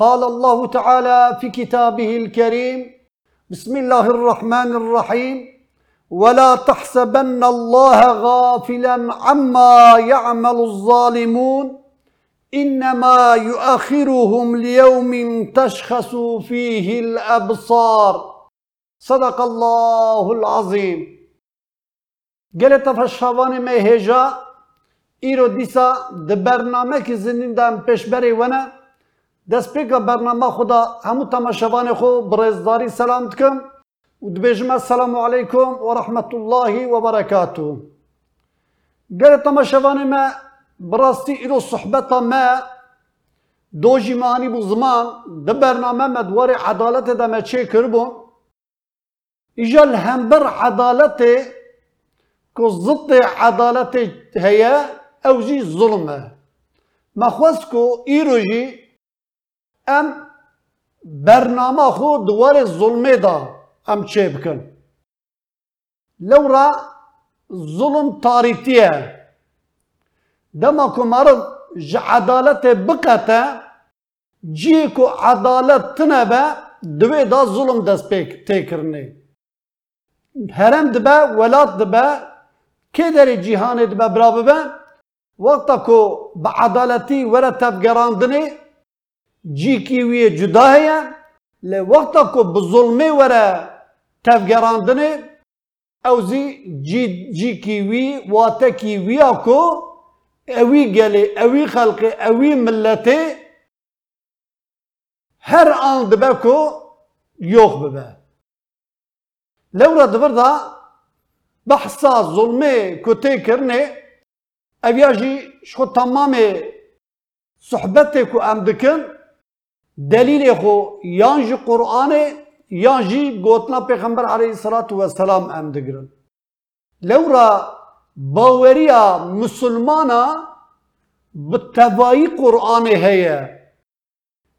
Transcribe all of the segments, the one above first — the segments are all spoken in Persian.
قال الله تعالى في كتابه الكريم بسم الله الرحمن الرحيم. ولا تحسبن الله غافلا عما يعمل الظالمون. إنما يؤخرهم ليوم تشخص فيه الأبصار. صدق الله العظيم. قالت فالشوان ما هجا ایرو دیسا د برنامه که زنیندم پیشبری ونه دست پیکا برنامه خدا همو تماشاوان خو برزداری سلام دکم و السلام علیکم و رحمت الله و برکاته گره تماشاوان ما براستی ایرو صحبتا ما دو جیمانی بو زمان د برنامه مدوار عدالت دا ما چه کربون ایجا الهمبر عدالت که ضد عدالت او جي ظلمه خواست کو ایرو جی ام برنامه خو دوار ظلمه دا ام چه بکن لورا ظلم تاریتیه دما کو مرض عدالت بقته جی کو عدالت تنبه دوی دا ظلم دست پیک تکرنه هرم دبه ولات دبه که داری جیهان دبه برابه به وقتا کو به عدالتی وره تفگراندنه جی کیوی جدا هیا لی وقتا کو او زی جی, جی کیوی واتا کیوی کو اوی گلی اوی خلقی اوی ملتی هر آن دبه کو یوخ ببه. لورا دبر دا بحثا ظلمه کتی کرنه اویا جی شو تمام صحبت کو ام دکن دلیل خو یان جی قرآن یان جی گوتنا پیغمبر علیه الصلاة والسلام ام دگرن. لورا باوریا مسلمانا بتوایی قرآن هيا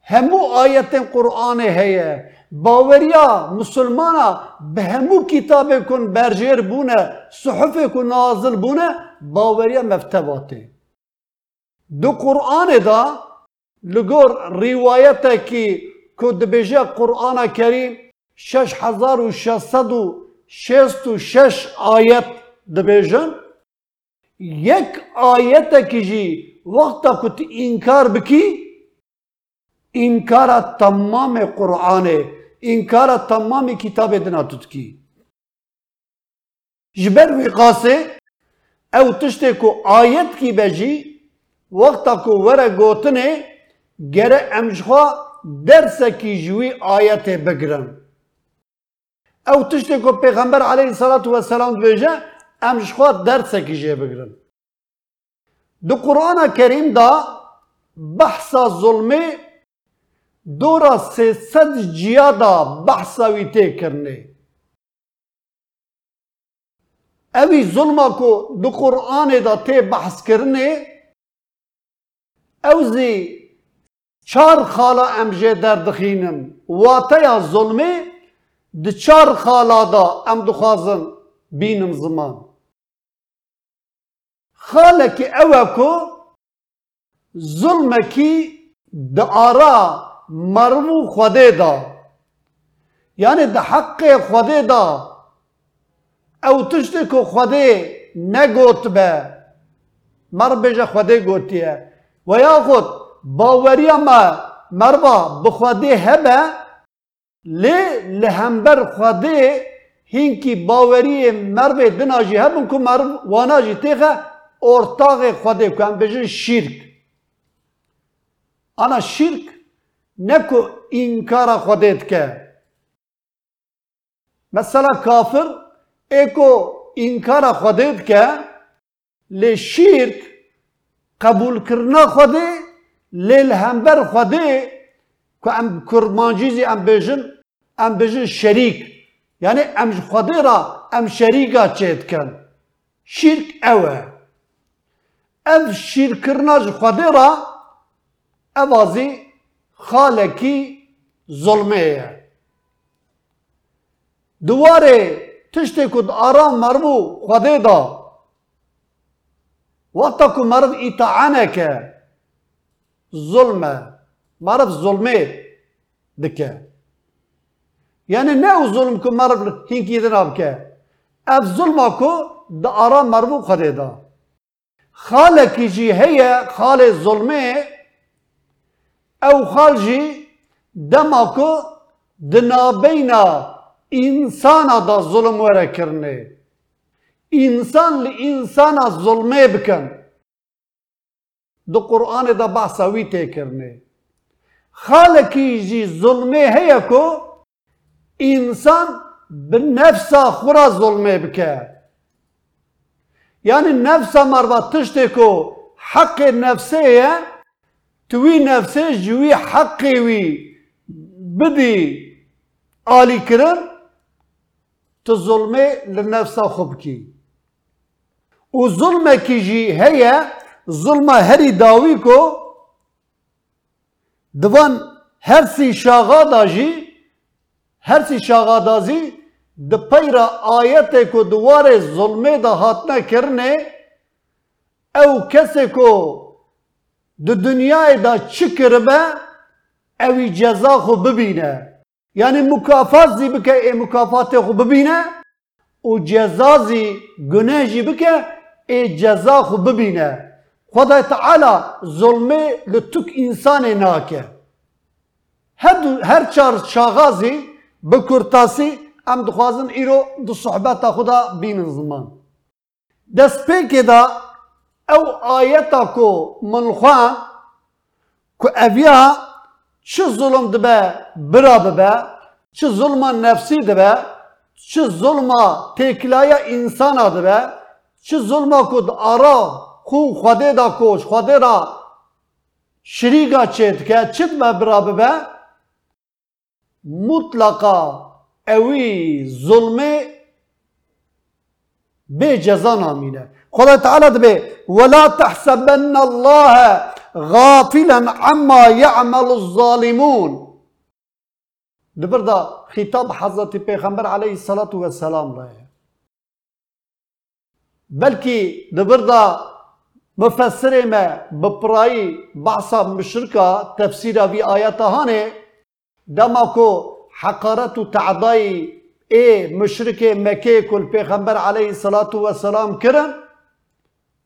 همو آیت قرآن هيا باوریا مسلمانا به همو کتاب کن برجر بونه صحف کن نازل بونه باوریا مفتواته دو قرآن دا لگور روایت کی که دبیجه قرآن کریم شش هزار و شصد و شست و شش آیت دبیجن یک آیت کی جی وقتا کت انکار بکی انکار تمام قرآن انکار تمام کتاب دنا تتکی جبر وقاسه او تشته کو آیت کی بجی وقتا کو وره گوتنه گره امجخوا درس کی جوی آیت بگرن. او تشته کو پیغمبر علیه الصلاة والسلام بجه امجخوا درس کی جه بگرن. دو قرآن کریم دا بحثا ظلمه دورا سیصد جیادا بحثا ویتے چار خالا امجه در دخینم. واتیا ظلمه د چار خالا دا ام دخوازن بینم زمان. خالك اوكو ظلمكي دعارا مرمو خده دا. يعني ده حق خده دا. او تشتكو خده نگوت به. باوریا ما مروا بخوده هبه لی لهمبر خده هینکی باوری مرو دناجی هبون که مرو واناجی تیخه ortak خود کن بجن شرک انا شرک نکو انکار خودت که مثلا کافر ایکو انکار خودت که لی شرک قبول کرنا خوده لیل هم بر خودی که ام کرمانچیزی ام بیشن ام بیشن شریک یعنی ام خودی را ام شریکا چهت کن شرک اوه اف شرک نج خودی را اوازی خالقی ظلمیه دواره تشت کد آرام مربو خودی دا وقتا که مرد ایتعانه که e مرف ظلمه دکه یعنی نه او ظلم که مرف هینکی دناب که اف ظلم کو دا آرام مربو خده دا خاله کی جی هیه خاله ظلمه او خال جی دما کو دنابینا انسان دا ظلم وره کرنه انسان لی انسان دو قرآن دا بحثاوی ته کرنه خالکی جی ظلمه هیا کو انسان به خورا ظلمه بکه یعنی نفس مروا تشته کو حق نفسه توی نفسه جوی حقی وی۔ بدی آلی کرن تو ظلمه لنفسه خوب کی۔ و ظلمه کی جی هیا ظلمه هری داوی کو دوان هر سی شاغا داجی هر سی شاغا دازی د پیرا آیت کو دواره ظلمه دا هاتنه کرنه او کسی کو د دنیای دا چی کربه اوی جزا خو ببینه یعنی مکافات زی بکه ای مکافات خو ببینه و جزا زی گناه جی بکه ای جزا خو ببینه خدا تعالی ظلمه لتوک انسان ناکه هر هر چار شاغازی بکرتاسی ام دخوازن ایرو دو صحبت خدا بین زمان دست پیکی دا او آیتا کو منخوان کو اویا چه ظلم دبه برا ببه چه ظلم نفسی دبه چه ظلم تکلایا انسان دبه چه ظلم کد آرا خو خواده دا کوش خواده را شریگا چید که چید به برا ببه؟ مطلقا اوی ظلمه به جزا نامینه خدا تعالی دبه ولا تحسبن الله غافلا عما يعمل الظالمون. دبر دا خطاب حضرت پیغمبر علیه الصلاة والسلام راه بلکه دبر دا مفسر ما بپرایی بحثا مشرکا تفسیر وی آیات هانه دما کو حقارت و تعدای ای مشرک مکه کل پیغمبر علیه الصلاة والسلام کرن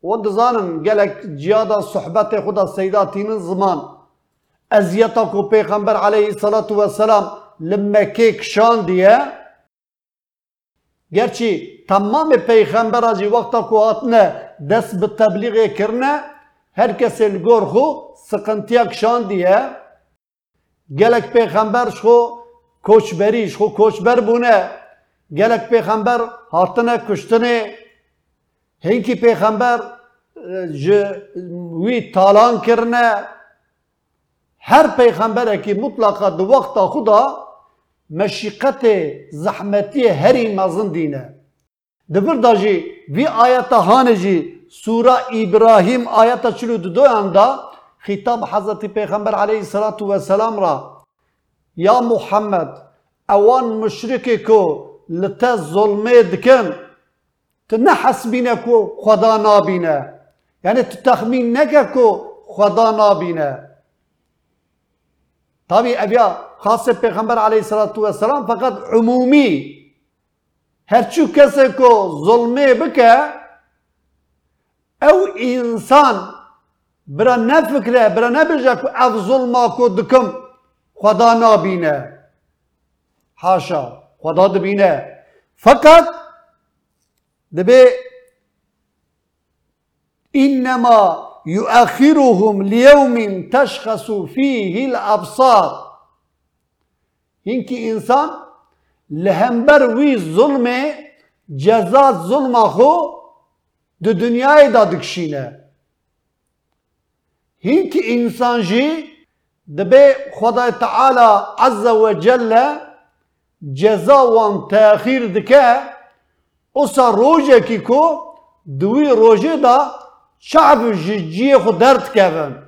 و دزانن گلک جیادا صحبت خدا سیداتین زمان. ازیتا کو پیغمبر علیه الصلاة والسلام لمکه کشان دیه. گرچی تمام پیغمبر آجی وقتا کو آتنه دست به تبلیغ کرنه هر کسی لگور خو سقنتیا کشان دیه. گلک پیغمبر شو کوچبریش خو کوچبر بونه. گلک پیغمبر هاتنه کشتنه. هنکی پیغمبر وی تالان کرنه. هر پیغمبر که مطلقا دو وقت خدا مشقت زحمتی هری مزن دینه. دبر داجی وی آیت هانه جی سوره ابراهیم آیت چلو دو اندا خطاب حضرت پیغمبر علیه الصلاة والسلام را یا محمد اوان مشرکی کو لته ظلمه دکن تو نه حسبینه کو خدا نابینه یعنی تو تخمین نکه کو خدا نابینه طبعی اویا خاص پیغمبر علیه السلام فقط عمومی هرچو کسی کو ظلمه بکه او انسان برا نفکره برا نبیجه که اف ظلما کو دکم خدا نابینه حاشا خدا دبینه فقط دبی انما يؤخرهم ليوم تشخص فيه الابصار هنكي انسان لهمبر وی ظلم جزا ظلم خو د دنیای دا دکشینه. هنكي انسان جي دبي خدا تعالى عز وجل جزا وان تاخير دكه اوسا روجه کی کو دوی روجه دا شعب جی خو درد کردن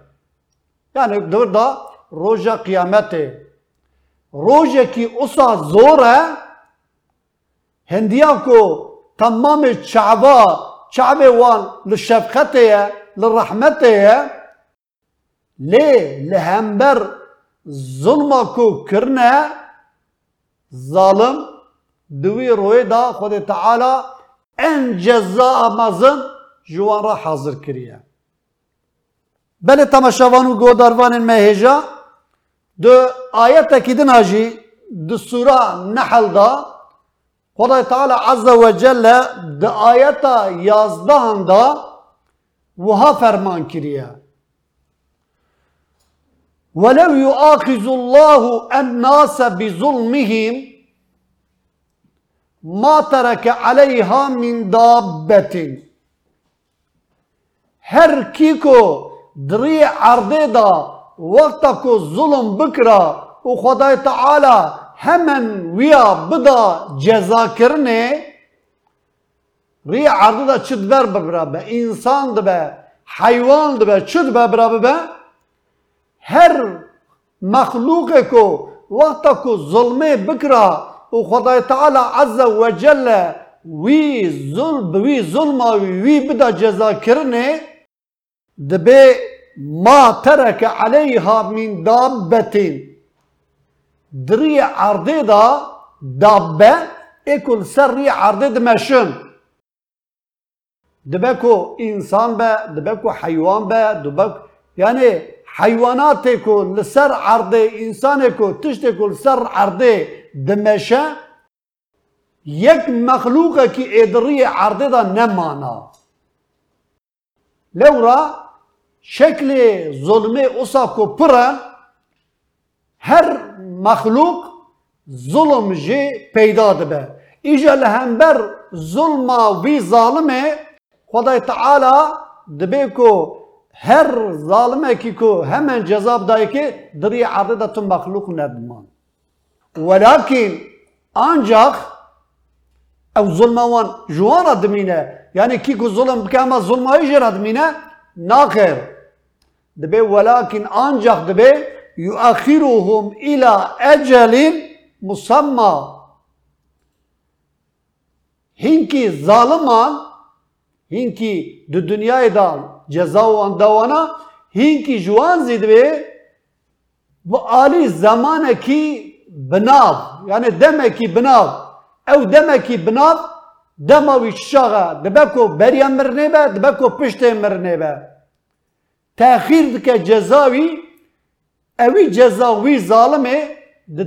یعنی دور دا روجه قیامته روجه کی اوسا زوره هندیا کو تمام شعبا شعب وان لشفقته للرحمته ليه لهمبر ظلما کو کرنه ظالم دوی روی دا خود تعالی ان جزاء مزن جوان را حاضر کریه. بله تماشاوان و گوداروان مهجا دو آیت کی دناجی دو سوره نحل دا خدای تعالی عز و جل دو آیت یازدهان دا وها فرمان کریه ولو يؤاخذ الله الناس بظلمهم ما ترك عليها من دابة. هر کیکو دری عرضه دا وقتا ظلم بکرا و خدای تعالی همن ویا بدا جزا کرنه ری عرضه دا چد بر ببرابه انسان دبه حیوان دبه چد ببرابه هر مخلوق کو وقت کو ظلم بکرا و خدای تعالی عز و جل وی ظلم وی ظلم وی بدا جزا کرنه دبه ما ترك عليها من دابة. دري عرضه دا دابة اكل سر عرضه دمشن دبكو انسان به دبكو حيوان به دبك يعني حیوانات کو لسر عرضه انسان کو تشت کو لسر عرضه دمشه یک مخلوق کی ادری عرضه دا نمانا. لورا شکل ظلم اوسا کو پرن هر مخلوق ظلم جه پیدا دبه ایجا لهمبر ظلم وی ظالمه خدای تعالی دبه کو ki ku hemen cezap dayı ki diri ardı da tüm mahluk nedman. Velakin ancak ev zulme van juan admine yani ki ku zulüm bike ama zulmayı jer admine nakir. Debe velakin ancak debe yuakhiruhum ila ecelin musamma. Hinki zaliman hinki du dünyayı da ceza و اندوانا هینکی جوان زید به و آلی زمانه کی بناو یعنی دمه کی بناو او دمه کی بناو دمه وی شاغه دبکو بریا مرنه به دبکو پشت مرنه به تأخیر دکه جزاوی اوی جزاوی ظالمه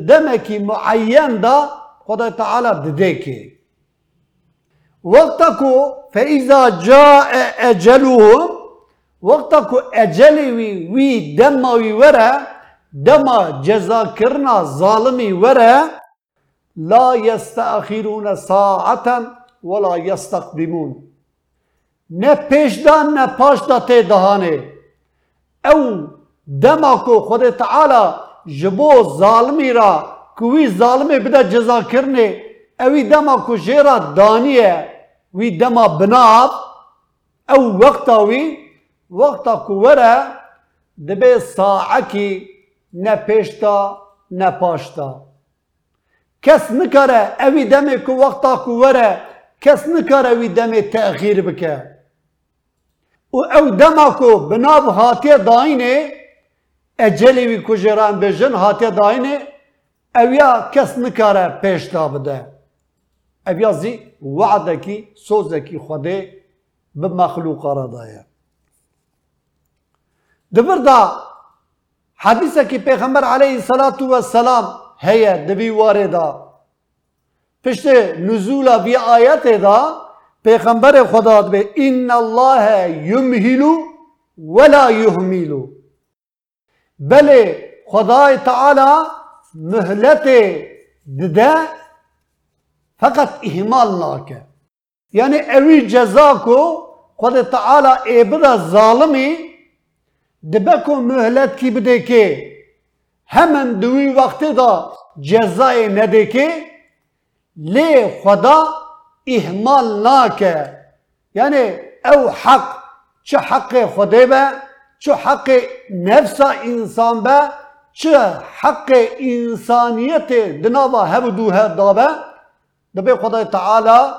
دمه کی معین دا خدا تعالی دده که وقتكو فإذا جاء أجلهم وقتكو أجلي وي, وي دما وي ورا دما جزا كرنا ظالمي ورا لا يستأخرون ساعة ولا يستقدمون نه پیشدان نه پاشدا ته دهانه. او دما کو خود تعالی جبو ظالمی را کوی ظالمی بده جزا کرنه اوی دما کو جیرا دانیه وی دما بناب او وقتا وی وقتا کو وره دبه ساعکی نه پیشتا نه پاشتا کس نکاره اوی دمه کو وقتا کو وره کس نکاره وی دمه تأخیر بکه و او دما کو بناب هاتیه داینه اجلی وی کجران بجن هاتیه داینه اویا کس نکاره پیشتا بده اویا زی وعدکی سوزکی خوده به مخلوق را دایه دبر دا حدیثه که پیغمبر علیه الصلاة والسلام هیه دبی واردا پشت نزول بی آیت دا پیغمبر خدا به ان الله یمهلو ولا یهمیلو بله خدای تعالی مهلت دده فقط اهمال ناکه. یعنی اوی جزا کو خود تعالی ایبدا ظالمی دبکو مهلت کی بده که hemen دوی وقت دا جزای نده که لی خدا اهمال ناکه. یعنی او حق چه حق خدا به چه حق نفس انسان به چه حق انسانیت دنابا هبدوه دابه دبي خدای تعالى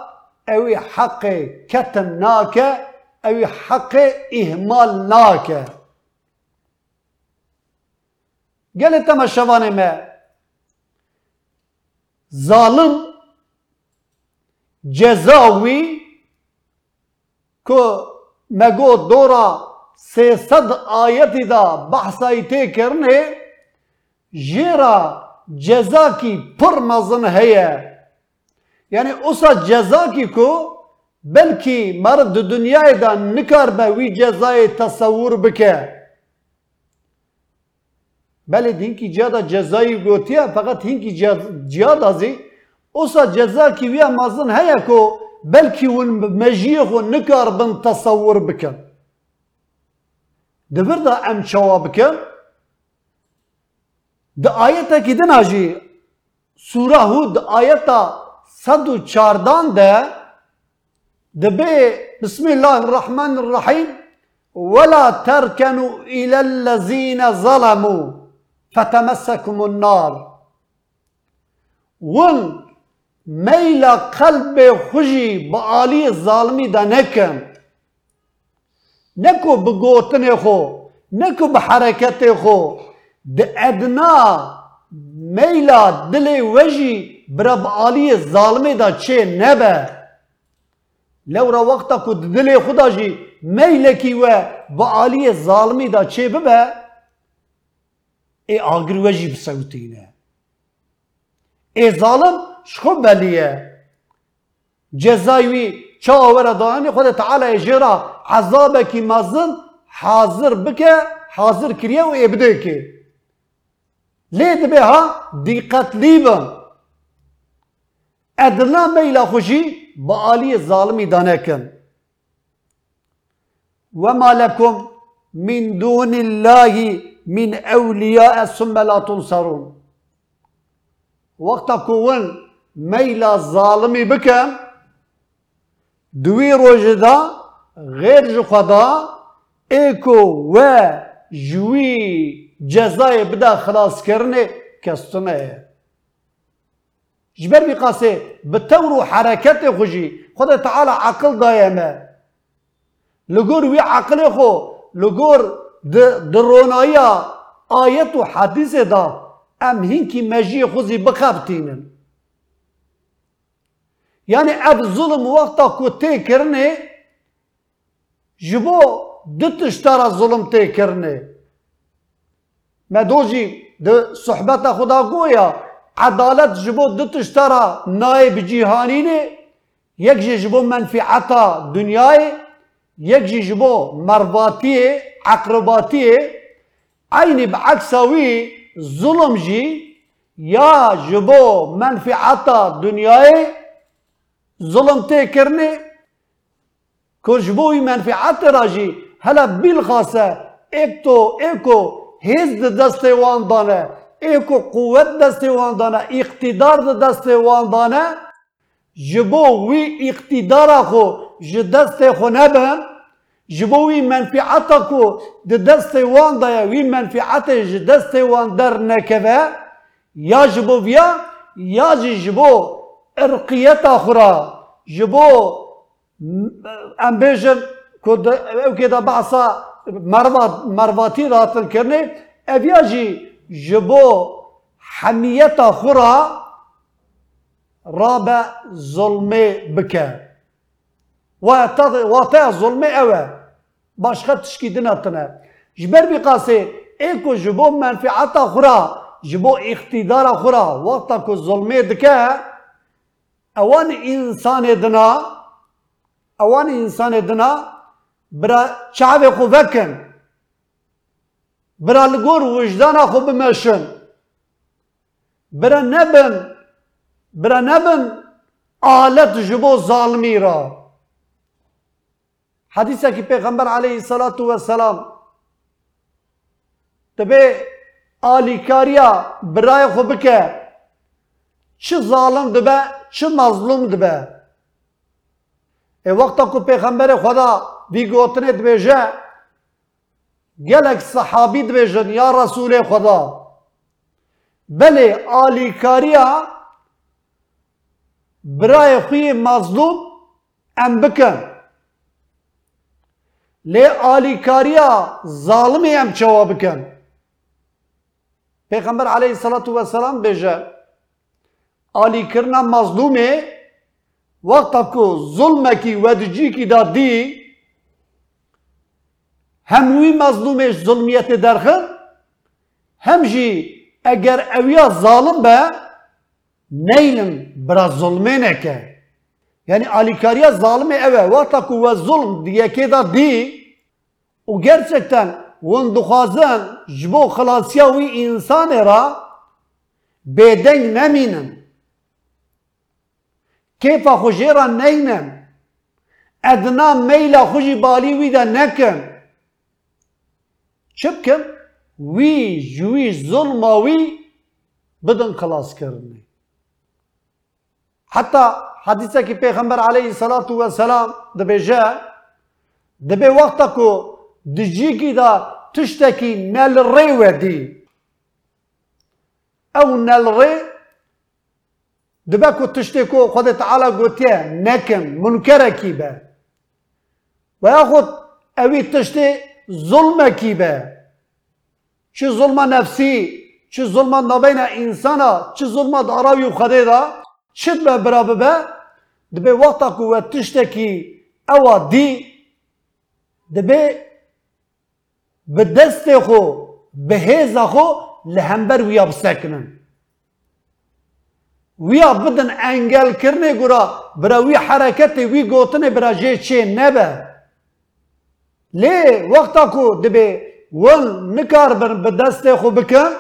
اوي حق كتم ناكه اوي حق اهمال ناكه gelê te me şevanê جزاوی که مگو دورا سی صد آیتی دا بحثای تی کرنه جیرا جزا کی پر مزن هیه. یعنی اوسا جزا کی کو بلکی مرد دنیا دا نکار به وی جزای تصور بکه. بله دینکی جادا جزایی گوتیه فقط دینکی جادا زی اوسا جزاكي ويا مازن هيكو بلكي ون مجيغ نكر بن تصور بكم دبردا ام شوا بكم دا آیت کی دن آجی سورہ ہود آیتا و چاردان دا دبے بسم اللہ الرحمن الرحیم ولا تركنوا إلى الذين ظلموا فتمسكم النار ون ميلا قلب خجي بآلي الظالمي دا نكن نكو بقوتن خو نكو بحركت خو د ادنا ميلا دلي وجي برب آلي الظالمي دا چه نبه لو را وقتا کو دلي خدا جي ميلكي و بآلي الظالمي دا چه ببه ای آگر وجی بسوتینه ای ظالم شخو بلیه؟ جزایوی چاور دانی؟ خود تعالی جرا عذابکی مزن حاضر بکه حاضر کریه و ابده که. لید به ها دقت لیبن. ادنا میلا خوشی با آلی ظالمی دانه کن وما لكم من دون الله من أولياء ثم لا تنصرون. وقت كون ميلا ظالمي بكم دوي روجدا غير خدا ايكو و جوي جزاي بدا خلاص كرني كستنه جبر بقاسي بتورو حركات خوشي خدا تعالى عقل دايما لقور وي عقل خو لقور درونایا آیت و حدیث دا ام هینکی مجی خوزی بخبتینن یعنی اب ظلم وقتا کو تی کرنه جبو دتشتارا ظلم تی کرنه ما دوجی ده صحبت خدا گویا عدالت جبو دتشتارا نائب جیهانی نه یک جبو منفعتا دنیای یک جبو مرباطیه عقرباتیه عینی بعکساوی ظلم جی یا جبو منفعتا دنیای ظلم تی کرنه که جبوی منفعت راجی هلا بالخاصه ایک تو ایکو هیز دست وان دانه ایکو قوت دست وان دانه اقتدار دست وان دانه جبو وی اقتدار خو جدست خو نبن جبوی منفعتا کو د دست وان دا وی منفعت ج دست وان در نکوه یا جبو بیا یا جبو ارقیت اخرى جبو ام بیجن کو او که دا مروات مرواتی راتن جبو حمیت اخرى رابع ظلمه بکه. واتە زڵمێ ئەوە باشخە تشکی دنەتنە ji ber vî qasê ê ku ji bo menfieta xura ji bo îxtîdara xura اوان انسان دنا اوان انسان دنا برا چاوه خو وکن برا لگور وجدان خو بمشن برا نبن برا نبن آلت جبو ظالمی را. حدیثه که پیغمبر علیه صلاة و سلام تبه آلیکاریا برای خوب که چه ظالم دبه چه مظلوم دبه ای وقتا که پیغمبر خدا بی گوتنه دبیجه گلک صحابی دبیجن یا رسول خدا. بله آلیکاریا برای خوی مظلوم ام بکن. لێ ئالیکاریا زاڵمی ئەم چاوە بکەن پیغمبر علیه الصلاة والسلام بجه آلی کرنا مظلومه وقتا کو ظلمه کی ودجی کی دا دی هم وی مظلومش ظلمیت درخن هم جی اگر اویا ظالم به نیلم برا ظلمه نکه یعنی zalime eve vata ku ve zulm diye ke da di o gerçekten ون دخوازن جبو خلاصیا وی انسان را بدنگ نمینن کیفا خوشی را نینن ادنا میلا خوشی بالی وی دا نکن چه بکن؟ وی جوی ظلم وی بدن خلاص کرنی. حتی حدیثه که پیغمبر علیه الصلاة والسلام دبیجه دبی وقتا کو دجیگی دا تشتکی نل ری ودی او نل ری دبی کو تشتکو خود تعالی گوتیه نکن منکره کی به و یا خود اوی تشتی ظلم کی به چه ظلم نفسی چه ظلم نبین انسانا چه ظلم داراوی خده دا چه به برابه به دبی وقتا کو و تشتکی اوا دی دبی به خو به هیز خو لهمبر ویا بسکنن ویا بدن انگل کرنه گورا برا وی حرکت وی گوتنه برا جه چه نبه. لی وقتا کو دبی ول نکار بر به دست خو بکن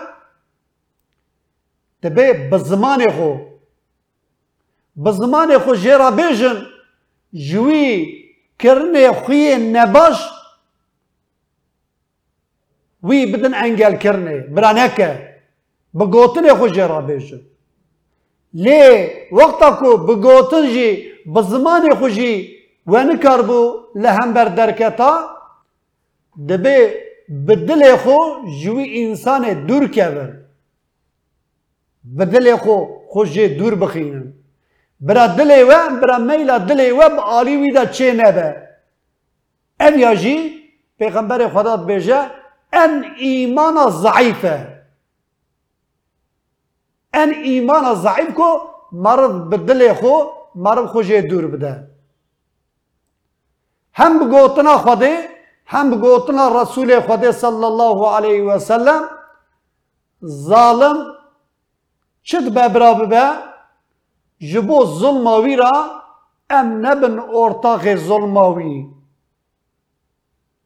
دبی به زمان خو. به زمان خو جرا بیجن جوی کرنه خوی نباش وی بدن انگل کرنه برانکه بگوتن خوش را لی وقتا کو بگوتن جی بزمان خوشی و نکار بو لهم بر درکتا دبی بدل خو جوی انسان دور کبر بدل خو خوش دور بخینن. برا دل و برا میلا دل و عالی وی دا چه نبه اف یا جی پیغمبر خدا بیجه zayıfe. En imana ان ایمان از ضعیب کو مرض به خو مرض خو جه دور بده. هم بگوتنا خوده هم بگوتنا رسول خوده صلی الله علیه و سلم ظالم چد ببرا ببه؟ جبو ظلموی را ام نبن ارتاق ظلموی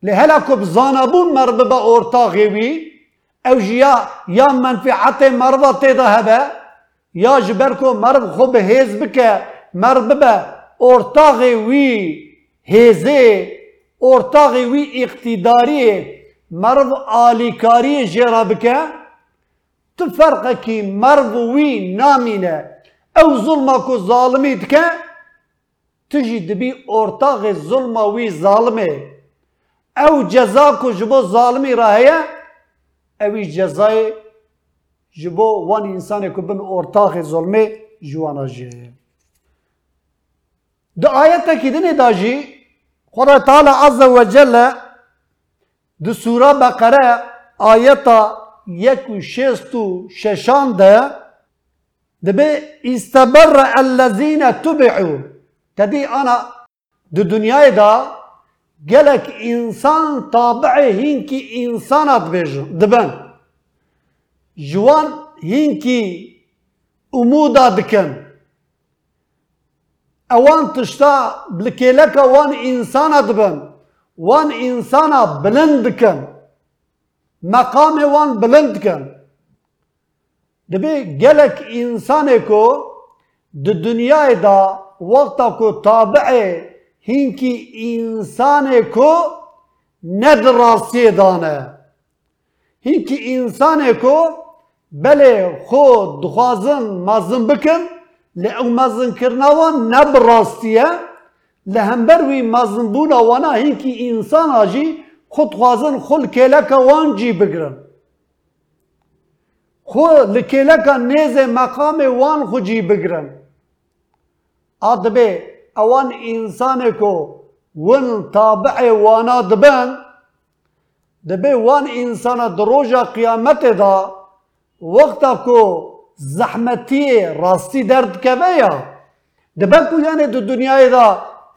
لی کب بزانبون مرد با ارتاقی جيا يا منفعت مرضى تيدا هبا يا جبركو مرض خو بهيز بك مرببا اورتاغي وي هيزي اورتاغي وي اقتداري مرض آليكاري جرا بك تفرق كي مرض وي نامينه او ظلمك ظالمي دك تجي دبي اورتاغي ظلمه وي ظالمه او جزا کو جبو ظالمی راهیه اوی جزای جبو وان انسان کو بن ارتاق ظلمه جوانا جه ده آیت کی دنه داجی خدا تعالی عز و جل ده سوره بقره آیت یک و شست و ششان ده ده به استبر الذين تبعوا تدي انا ده دنیای دا gelek insan tabi'i hinki insanat bejin dibin. Jwan hinki umuda dikin. Ewan tişta bilkêleka wan insana dibin. Wan insana bilind dikin. Meqamê wan bilind dikin. Dibê gelek insanê ku di dünyayê da wexta ku tabi'ê هینکی انسان کو ند راستی دانه هینکی انسان کو بله خود دخوازن مزن بکن او مزن کرنوان نب راستیه لهمبر وی مزن بونا وانا هینکی انسان آجی خود خوازن خل کلک وان جی بگرن خو لکلک نیز مقام وان خو جی بگرن آدبه اوان انسان کو ون تابع وانا دبن دبی وان انسان دروجا قیامت دا وقتا کو زحمتی راستی درد کبه یا دبن کو یعنی دو دنیای دا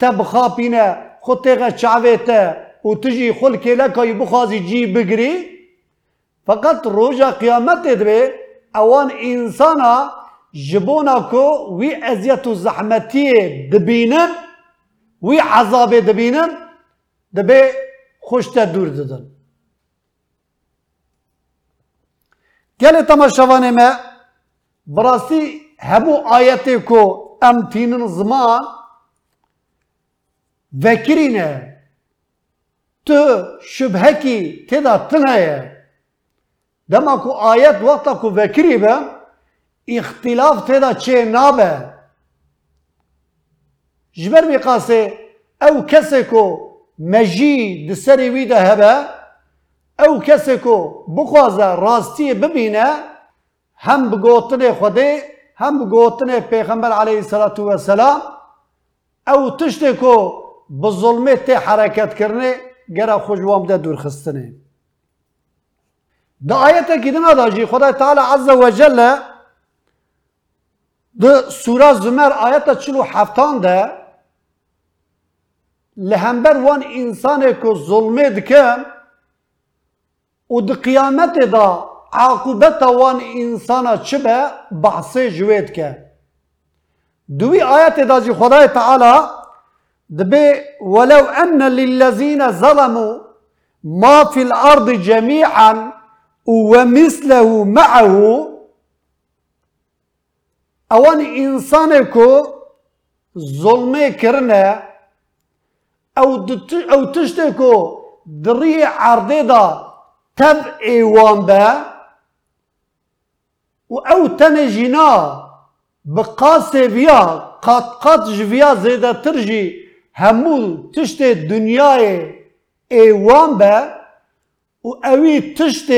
تب خاپینه خود تیغه چاویته و تجی خل کلکای بخوازی جی بگری فقط روژا قیامت دبه اوان انسانا جبونا کو وی ازیت و زحمتی دبینن وی عذاب دبینن دبه خوشت دور ددن گل تماشاوانه ما براستی همو آیتی کو ام تینن زمان vekirine tu şübheki teda tınaya dema ku ayet vakta ku vekiri be اختلاف تدا چه نابه. جبر میقاسه او کسی کو مجی دی سری ویده هبه او کسی کو بخوازه راستی ببینه هم بگوتن خوده هم بگوتن پیغمبر علیه صلی سلام او تشتی کو بظلمه حرکت کرنه گره خوشوام ده دور خستنه. دعایت که دماغ داشتی خدا تعالی عز و جل د سوره زمر آیه 7 اون ده لهمبر وان انسان کو ظلمد کن او دی قیامت ادا عاقبت وان انسان چہ بحث جوید کہ دوی آیت اد از خدا تعالی دبی ولو ان للذین ظلموا ما فی الارض جميعا ومثله معه اوان انسان کو ظلم کرنه او دت او تشت کو دری عرضه دا تب ایوان به و او تن جنا بقاس بیا قط قط جویا زیده ترجی همون تشت دنیای ایوان به و اوی تشت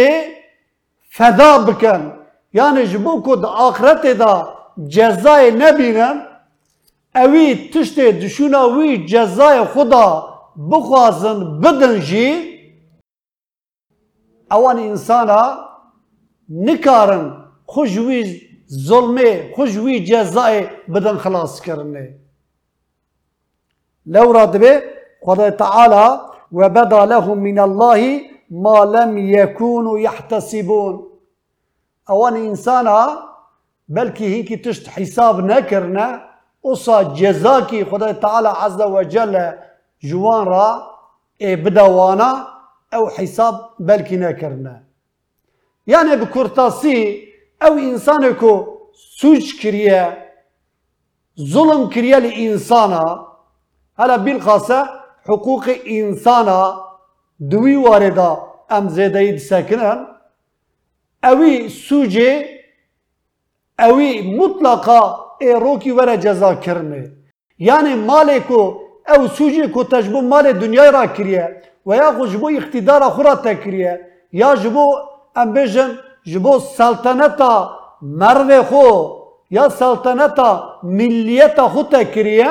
فدا بکن یعنی جبو کد آخرت دا tiştê dişûna wî cezayê xuda bixwazin bidin jî ewan însana nikarin xwe ji wî zulmê xwe ji wî cezayê bidin xilaskirinê لورا دبي خدای تعالى وبدا لهم من الله ما لم يكونوا يحتسبون اوان انسانا بلكي هيك تشت حساب نكرنا اوصا جزاكي خدای تعالى عز وجل جوان را بدوانا أو حساب بلكي نكرنا يعني بكرتاسي أو انسانكو سوج كريه ظلم كريه لإنسانا هلا بالخاصة حقوق إنسانا دوي واردة أم زيدايد ساكنان أوي سوجي أوي مطلقا إيروكي ورا جزا كرنه يعني مالكو أو سوجي كو تجبو مال الدنيا را كريه ويا جبو اقتدار خورا تكريه يا جبو أم بيجن جبو سلطنتا مروه خو يا سلطنتا مليتا خو تكريه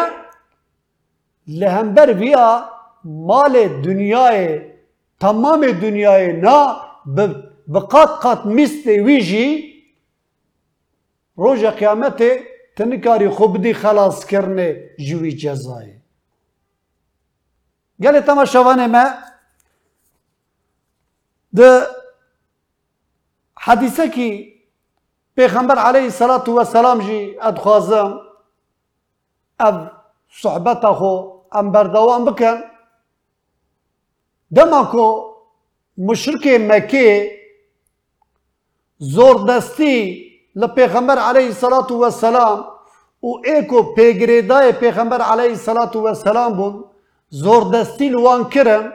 لهمبر ویا مال دنیای تمام دنیای نا بقات قات مست ویجی روز قیامت تنکاری خوب دی خلاص کرنه جوی جزای گل تماشاوانه ما ده حدیثه کی پیغمبر علیه الصلاة والسلام جی ادخوازم اب صحبته خو ام بردوام بکن دما کو مشرک مکه زور دستی لپیغمبر علیه الصلاة والسلام و ایکو پیگریدای پیغمبر علیه الصلاة والسلام بون زور دستی لوان کرن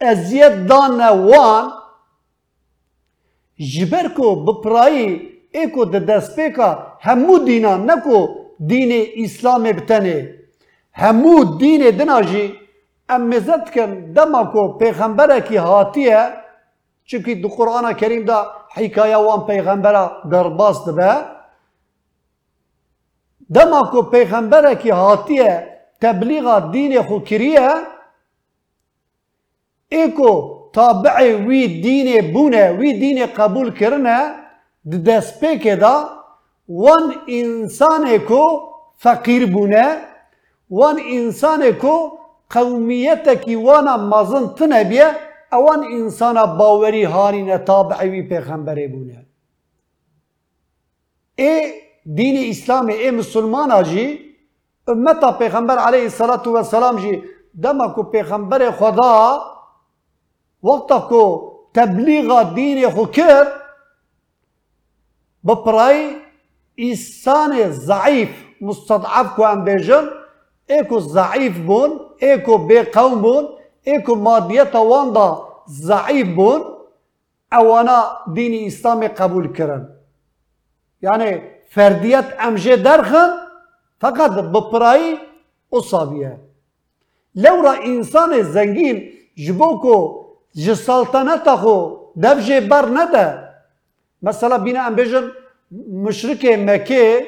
ازیت دان وان جبر کو بپرایی ایکو د دست پیکا همو دینا نکو دین اسلام بتنه همو دین دناجی ام مزد کن دما کو پیغمبره کی هاتیه چونکی دو قرآن کریم دا حکایه وان پیغمبره در باس دبه دما کو پیغمبره کی هاتیه تبلیغ دین خو کریه ایکو تابع وی دین بونه وی دین قبول کرنه di destpêkê da wan însanê ku feqîr bûne wan însanê ku qewmiyetekî wana mezin tune biye اوان انسان باوری هانی نتاب عیوی پیغمبری بونه ای دین اسلام ای مسلمان جی امتا پیغمبر علیه الصلاة و السلام جی دما کو پیغمبر خدا وقتا کو تبلیغ دین خو بپرای انسان ضعیف مستضعف کو ام بیجن ای کو ضعیف بون ای کو بی قوم بون ایکو مادیت وان دا ضعیب بون اوانا دین اسلام قبول کرن یعنی فردیت امجه درخن فقط بپرایی او صابیه لو را انسان زنگین جبو کو ج سلطنت خو دبجه نده مثلا بینه ام بجن مشرک مکه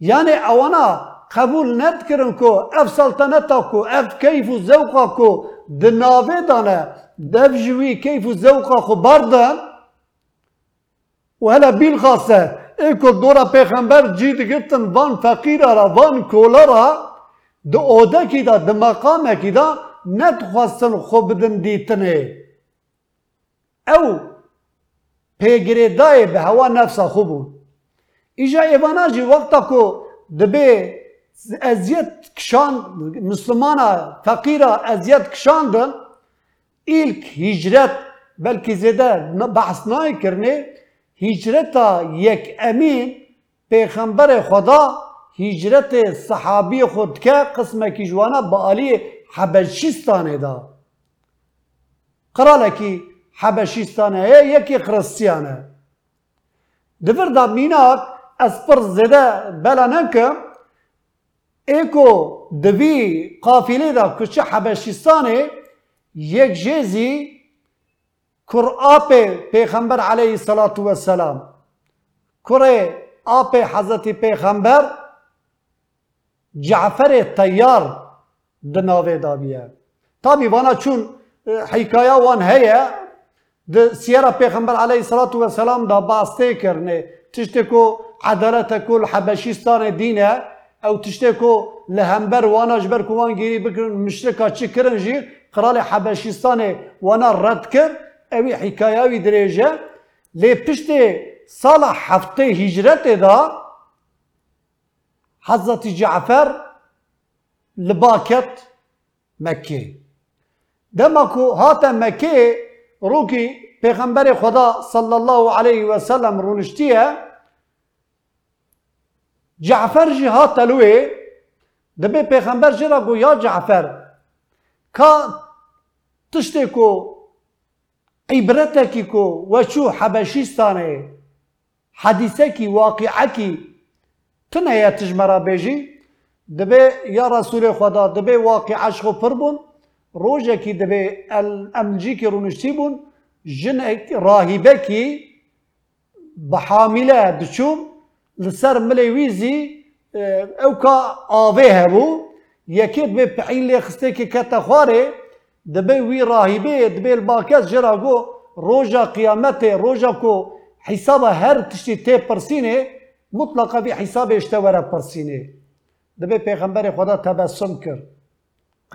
یعنی اوانا قبول ند کرن کو اف سلطنتا کو اف کیف و زوقا کو ده دانه دف جوی کیف و زوقا کو بردن و هلا بیل خاصه ای کو دورا پیغمبر جید گرتن وان فقیر را وان کولا را. ده اوده کی دا ده مقام کی دا ند خواستن خوب دن دیتنه. او پیگری دای به هوا نفسا خوبون ایجا ایوانا جی وقتا دبی ازیت کشان مسلمان فقیر ازیت کشاندن ایلک هجرت بلکی زیده بحث نای کرنی هجرت یک امین پیخنبر خدا هجرت صحابی خود که قسم اکی جوانا با آلی حبشیستان دا قرال که حبشیستان یکی خرسیان دفر دا میناک از پر زیده بلا نکم اکو دوی قافله دا کچه حبشستانه یک جزی کر آپ پیغمبر علیه صلاة و سلام کر آپ حضرت پیغمبر جعفر تیار دناوه دا بیه تا میوانا چون حکایا وان هیه د سیره پیغمبر علیه صلاة و سلام دا باسته کرنه تشتکو عدالت کل حبشستان دینه او تشته کو له همبر وانا جبر کو وان گیری بکن مشرکا چی کرن جی قرال حبشستان وانا رد کر اوی حکایه وی دریجه لی پشت سال هفته هجرت دا حضرت جعفر لباکت مکی دما کو هات مکی روکی پیغمبر خدا صلی الله علیه و سلم رونشتیه Cefer jî hate li wê dibê pêxember jê ra got ya Cefer ka tiştê ku عیبرەتێکی کۆ وەچوو حەبەشیستانێ حەدیسێکی واقعەکی تنەیە تژمەرا بێژی دەبێ یا ڕسوورێ خۆدا دەبێ واقع عشق و پڕ بوون ڕۆژێکی دەبێ ئەمجیکی ڕونشتی بوون ژنێک ڕاهیبەکی بە حامیلە دچوون لەسەر ملەی ویزی ئەو کا ئاوێ هەبوو یەکێت بێ پعین لێ خستێکی کەتە خوارێ دەبێ وی ڕاهیبێ دەبێت باکەس ژێرا گۆ ڕۆژە قیامەتێ ڕۆژە کۆ حیسابە هەر تشتی تێ پرسیینێ مطلقەوی حیسابێ شتە وەرە پرسیینێ دەبێ پێغمبەری خدا تەبەسم کرد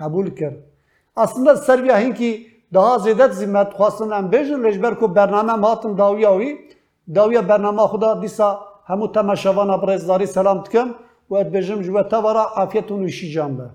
قبول ئەسندە سەرویا هینکی daha zêdet zîmet xwastin em bêjin lêjber ku bername hatin dawiya wî dawiya bernama xuda dîsa همو تمشوان ابرزداری سلام تکم و اد بجم جوه تا وره افیتونو شی جانبه